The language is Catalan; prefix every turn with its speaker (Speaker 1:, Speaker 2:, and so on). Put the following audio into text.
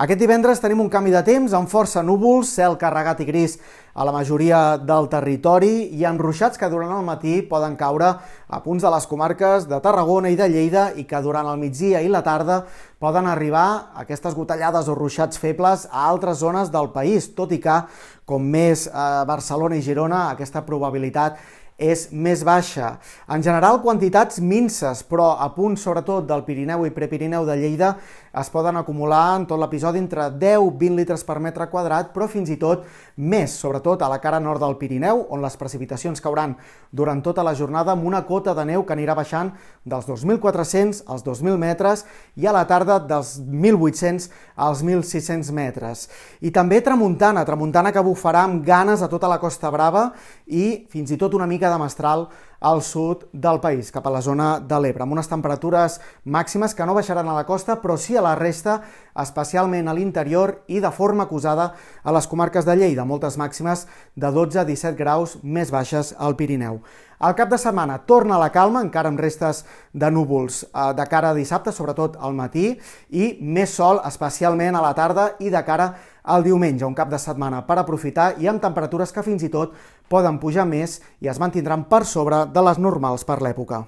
Speaker 1: Aquest divendres tenim un canvi de temps amb força núvols, cel carregat i gris a la majoria del territori i amb ruixats que durant el matí poden caure a punts de les comarques de Tarragona i de Lleida i que durant el migdia i la tarda poden arribar aquestes gotellades o ruixats febles a altres zones del país, tot i que, com més a Barcelona i Girona, aquesta probabilitat és més baixa. En general, quantitats minces, però a punt sobretot del Pirineu i Prepirineu de Lleida es poden acumular en tot l'episodi entre 10-20 litres per metre quadrat, però fins i tot més, sobretot a la cara nord del Pirineu, on les precipitacions cauran durant tota la jornada amb una cota de neu que anirà baixant dels 2.400 als 2.000 metres i a la tarda dels 1.800 als 1.600 metres. I també tramuntana, tramuntana que bufarà amb ganes a tota la Costa Brava i fins i tot una mica de mestral al sud del país, cap a la zona de l'Ebre, amb unes temperatures màximes que no baixaran a la costa, però sí a la resta, especialment a l'interior i de forma acusada a les comarques de Lleida, moltes màximes de 12-17 graus més baixes al Pirineu. Al cap de setmana torna la calma, encara amb restes de núvols eh, de cara a dissabte, sobretot al matí, i més sol, especialment a la tarda i de cara al diumenge, un cap de setmana per aprofitar i amb temperatures que fins i tot poden pujar més i es mantindran per sobre de les normals per l'època.